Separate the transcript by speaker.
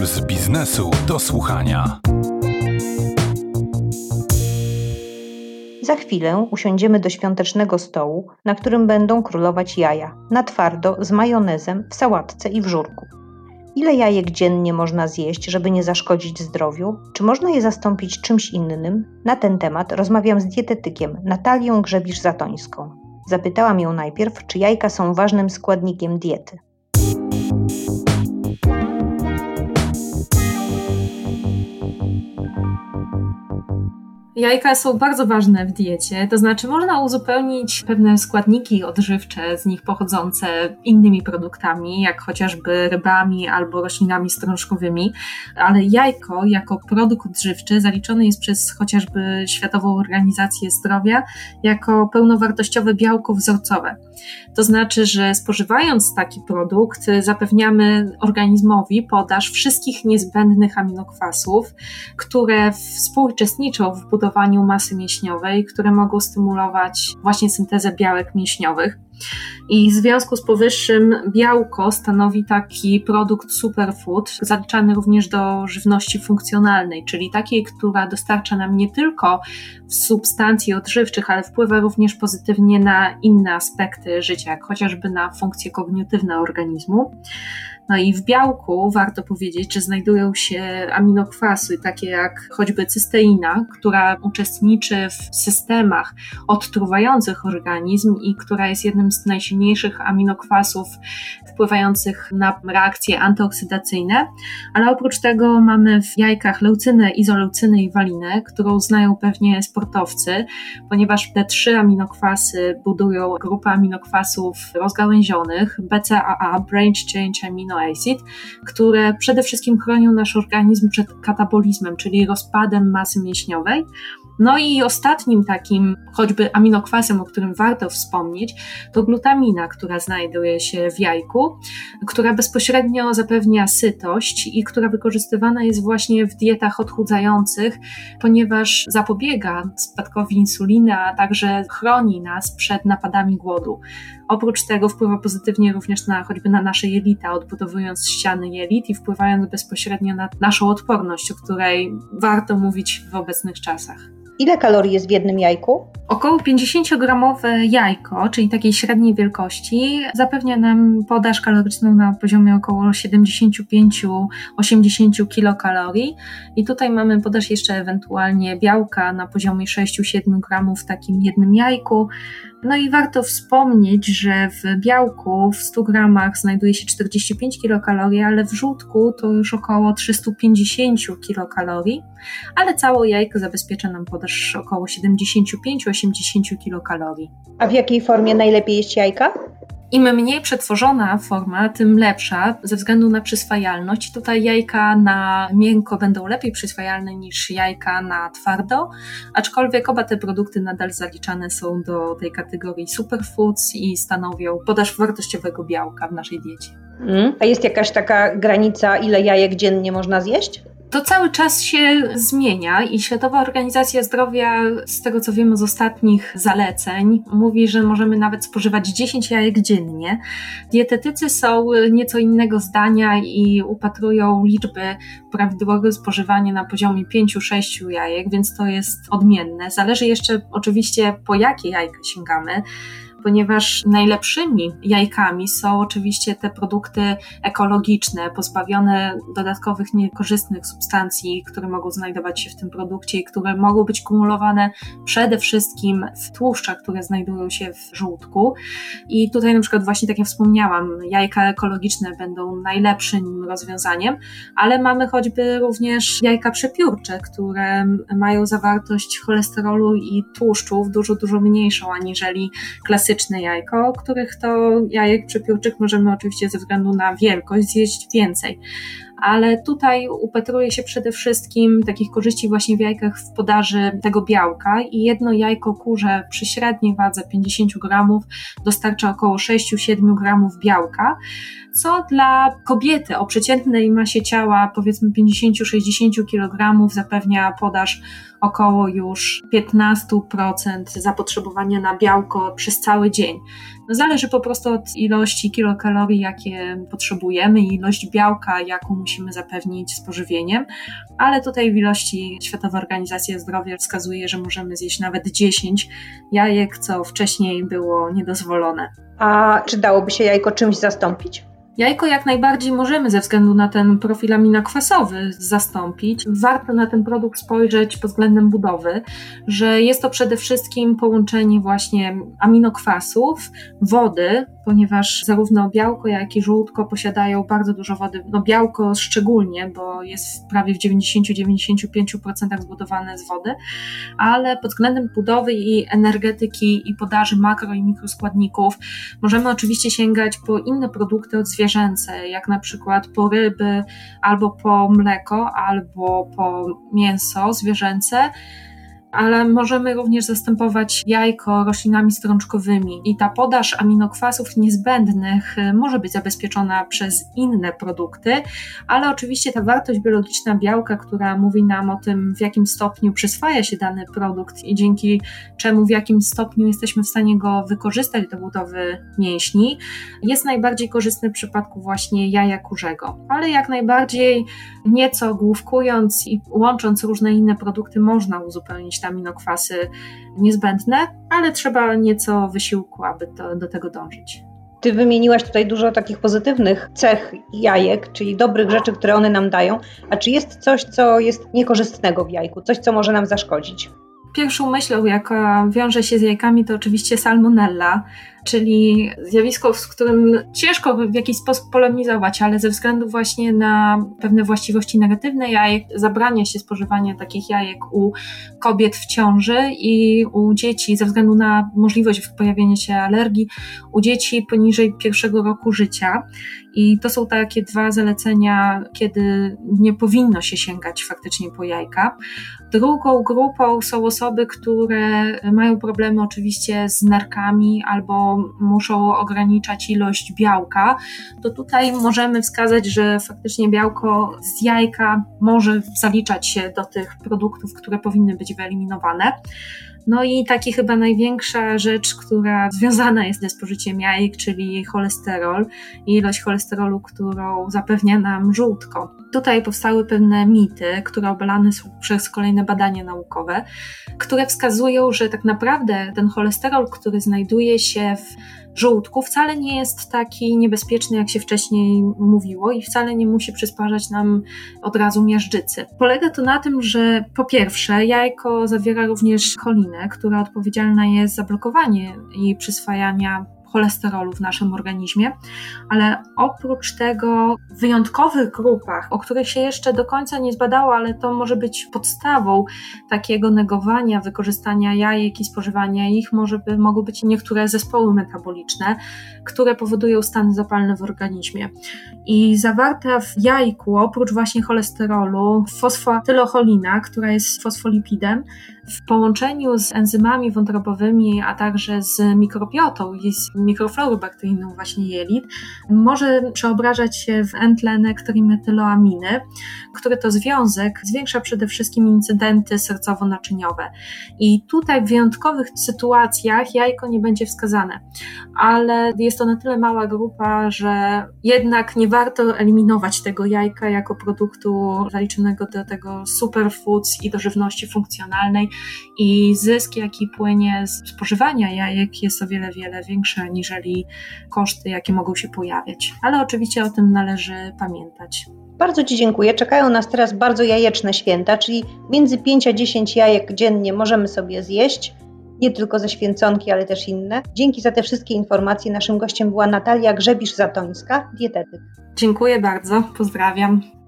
Speaker 1: Puls biznesu do słuchania.
Speaker 2: Za chwilę usiądziemy do świątecznego stołu, na którym będą królować jaja, na twardo, z majonezem, w sałatce i w żurku. Ile jajek dziennie można zjeść, żeby nie zaszkodzić zdrowiu? Czy można je zastąpić czymś innym? Na ten temat rozmawiam z dietetykiem Natalią Grzebisz-Zatońską. Zapytałam ją najpierw, czy jajka są ważnym składnikiem diety.
Speaker 3: Jajka są bardzo ważne w diecie, to znaczy można uzupełnić pewne składniki odżywcze z nich pochodzące innymi produktami, jak chociażby rybami albo roślinami strączkowymi, ale jajko jako produkt odżywczy zaliczone jest przez chociażby Światową Organizację Zdrowia jako pełnowartościowe białko wzorcowe. To znaczy, że spożywając taki produkt zapewniamy organizmowi podaż wszystkich niezbędnych aminokwasów, które współuczestniczą w budowaniu budowaniu masy mięśniowej, które mogą stymulować właśnie syntezę białek mięśniowych. I w związku z powyższym białko stanowi taki produkt superfood, zaliczany również do żywności funkcjonalnej, czyli takiej, która dostarcza nam nie tylko substancji odżywczych, ale wpływa również pozytywnie na inne aspekty życia, jak chociażby na funkcje kognitywne organizmu. No i w białku warto powiedzieć, że znajdują się aminokwasy, takie jak choćby cysteina, która uczestniczy w systemach odtruwających organizm i która jest jednym z najsilniejszych aminokwasów wpływających na reakcje antyoksydacyjne. Ale oprócz tego mamy w jajkach leucynę, izoleucynę i walinę, którą znają pewnie sportowcy, ponieważ te trzy aminokwasy budują grupę aminokwasów rozgałęzionych, BCAA, Branch Change Amino acid, które przede wszystkim chronią nasz organizm przed katabolizmem, czyli rozpadem masy mięśniowej. No i ostatnim takim, choćby aminokwasem, o którym warto wspomnieć, to glutamina, która znajduje się w jajku, która bezpośrednio zapewnia sytość i która wykorzystywana jest właśnie w dietach odchudzających, ponieważ zapobiega spadkowi insuliny, a także chroni nas przed napadami głodu. Oprócz tego wpływa pozytywnie również na choćby na nasze jelita, odbudowując ściany jelit i wpływając bezpośrednio na naszą odporność, o której warto mówić w obecnych czasach.
Speaker 2: Ile kalorii jest w jednym jajku?
Speaker 3: Około 50-gramowe jajko, czyli takiej średniej wielkości, zapewnia nam podaż kaloryczną na poziomie około 75-80 kilokalorii. I tutaj mamy podaż jeszcze ewentualnie białka na poziomie 6-7 gramów w takim jednym jajku. No i warto wspomnieć, że w białku w 100 gramach znajduje się 45 kilokalorii, ale w żółtku to już około 350 kilokalorii, ale całe jajko zabezpiecza nam podaż około 75-80 kilokalorii.
Speaker 2: A w jakiej formie najlepiej jeść jajka?
Speaker 3: Im mniej przetworzona forma, tym lepsza ze względu na przyswajalność. Tutaj jajka na miękko będą lepiej przyswajalne niż jajka na twardo, aczkolwiek oba te produkty nadal zaliczane są do tej kategorii superfoods i stanowią podaż wartościowego białka w naszej diecie.
Speaker 2: Mm. A jest jakaś taka granica, ile jajek dziennie można zjeść?
Speaker 3: To cały czas się zmienia i Światowa Organizacja Zdrowia, z tego co wiemy z ostatnich zaleceń, mówi, że możemy nawet spożywać 10 jajek dziennie. Dietetycy są nieco innego zdania i upatrują liczby prawidłowego spożywania na poziomie 5-6 jajek, więc to jest odmienne. Zależy jeszcze oczywiście po jakie jajka sięgamy ponieważ najlepszymi jajkami są oczywiście te produkty ekologiczne, pozbawione dodatkowych niekorzystnych substancji, które mogą znajdować się w tym produkcie i które mogą być kumulowane przede wszystkim w tłuszczach, które znajdują się w żółtku. I tutaj na przykład właśnie tak jak wspomniałam, jajka ekologiczne będą najlepszym rozwiązaniem, ale mamy choćby również jajka przepiórcze, które mają zawartość cholesterolu i tłuszczów dużo, dużo mniejszą aniżeli klasyczne klasyczne jajko, których to jajek przepiórczych możemy oczywiście ze względu na wielkość zjeść więcej. Ale tutaj upatruje się przede wszystkim takich korzyści właśnie w jajkach w podaży tego białka i jedno jajko kurze przy średniej wadze 50 gramów dostarcza około 6-7 gramów białka, co dla kobiety o przeciętnej masie ciała powiedzmy 50-60 kg zapewnia podaż około już 15% zapotrzebowania na białko przez cały dzień. Zależy po prostu od ilości kilokalorii, jakie potrzebujemy, i ilość białka, jaką musimy zapewnić spożywieniem, ale tutaj w ilości Światowa Organizacja Zdrowia wskazuje, że możemy zjeść nawet 10 jajek, co wcześniej było niedozwolone.
Speaker 2: A czy dałoby się jajko czymś zastąpić?
Speaker 3: Jajko jak najbardziej możemy ze względu na ten profil aminokwasowy zastąpić. Warto na ten produkt spojrzeć pod względem budowy, że jest to przede wszystkim połączenie właśnie aminokwasów, wody, ponieważ zarówno białko, jak i żółtko posiadają bardzo dużo wody. No białko szczególnie, bo jest prawie w 90-95% zbudowane z wody, ale pod względem budowy i energetyki i podaży makro i mikroskładników możemy oczywiście sięgać po inne produkty od zwierzęce, jak na przykład po ryby, albo po mleko, albo po mięso zwierzęce ale możemy również zastępować jajko roślinami strączkowymi i ta podaż aminokwasów niezbędnych y, może być zabezpieczona przez inne produkty, ale oczywiście ta wartość biologiczna białka, która mówi nam o tym, w jakim stopniu przyswaja się dany produkt i dzięki czemu w jakim stopniu jesteśmy w stanie go wykorzystać do budowy mięśni, jest najbardziej korzystny w przypadku właśnie jaja kurzego. Ale jak najbardziej nieco główkując i łącząc różne inne produkty można uzupełnić te aminokwasy niezbędne, ale trzeba nieco wysiłku, aby to, do tego dążyć.
Speaker 2: Ty wymieniłaś tutaj dużo takich pozytywnych cech jajek, czyli dobrych rzeczy, które one nam dają. A czy jest coś, co jest niekorzystnego w jajku, coś, co może nam zaszkodzić?
Speaker 3: Pierwszą myślą, jaka wiąże się z jajkami, to oczywiście salmonella, czyli zjawisko, z którym ciężko w jakiś sposób polemizować, ale ze względu właśnie na pewne właściwości negatywne jajek, zabrania się spożywania takich jajek u kobiet w ciąży i u dzieci, ze względu na możliwość pojawienia się alergii u dzieci poniżej pierwszego roku życia. I to są takie dwa zalecenia, kiedy nie powinno się sięgać faktycznie po jajka. Drugą grupą są osoby, które mają problemy oczywiście z nerkami albo muszą ograniczać ilość białka, to tutaj możemy wskazać, że faktycznie białko z jajka może zaliczać się do tych produktów, które powinny być wyeliminowane. No i taki chyba największa rzecz, która związana jest ze spożyciem jajek, czyli cholesterol i ilość cholesterolu, którą zapewnia nam żółtko. Tutaj powstały pewne mity, które obalane są przez kolejne badania naukowe, które wskazują, że tak naprawdę ten cholesterol, który znajduje się w żółtku wcale nie jest taki niebezpieczny, jak się wcześniej mówiło i wcale nie musi przysparzać nam od razu miażdżycy. Polega to na tym, że po pierwsze jajko zawiera również cholinę, która odpowiedzialna jest za blokowanie i przyswajania cholesterolu w naszym organizmie, ale oprócz tego w wyjątkowych grupach, o których się jeszcze do końca nie zbadało, ale to może być podstawą takiego negowania wykorzystania jajek i spożywania ich, może by, mogą być niektóre zespoły metaboliczne, które powodują stany zapalne w organizmie. I zawarta w jajku, oprócz właśnie cholesterolu, fosfatylocholina, która jest fosfolipidem, w połączeniu z enzymami wątrobowymi, a także z mikrobiotą i z mikroflorą bakteryjną właśnie jelit, może przeobrażać się w N-tlenek trimetyloaminy, który to związek zwiększa przede wszystkim incydenty sercowo-naczyniowe. I tutaj w wyjątkowych sytuacjach jajko nie będzie wskazane, ale jest to na tyle mała grupa, że jednak nie warto eliminować tego jajka jako produktu zaliczonego do tego superfoods i do żywności funkcjonalnej, i zysk, jaki płynie z spożywania jajek jest o wiele, wiele większy aniżeli koszty, jakie mogą się pojawiać. Ale oczywiście o tym należy pamiętać.
Speaker 2: Bardzo Ci dziękuję. Czekają nas teraz bardzo jajeczne święta, czyli między 5 a 10 jajek dziennie możemy sobie zjeść. Nie tylko ze święconki, ale też inne. Dzięki za te wszystkie informacje. Naszym gościem była Natalia Grzebisz-Zatońska, dietetyk.
Speaker 3: Dziękuję bardzo, pozdrawiam.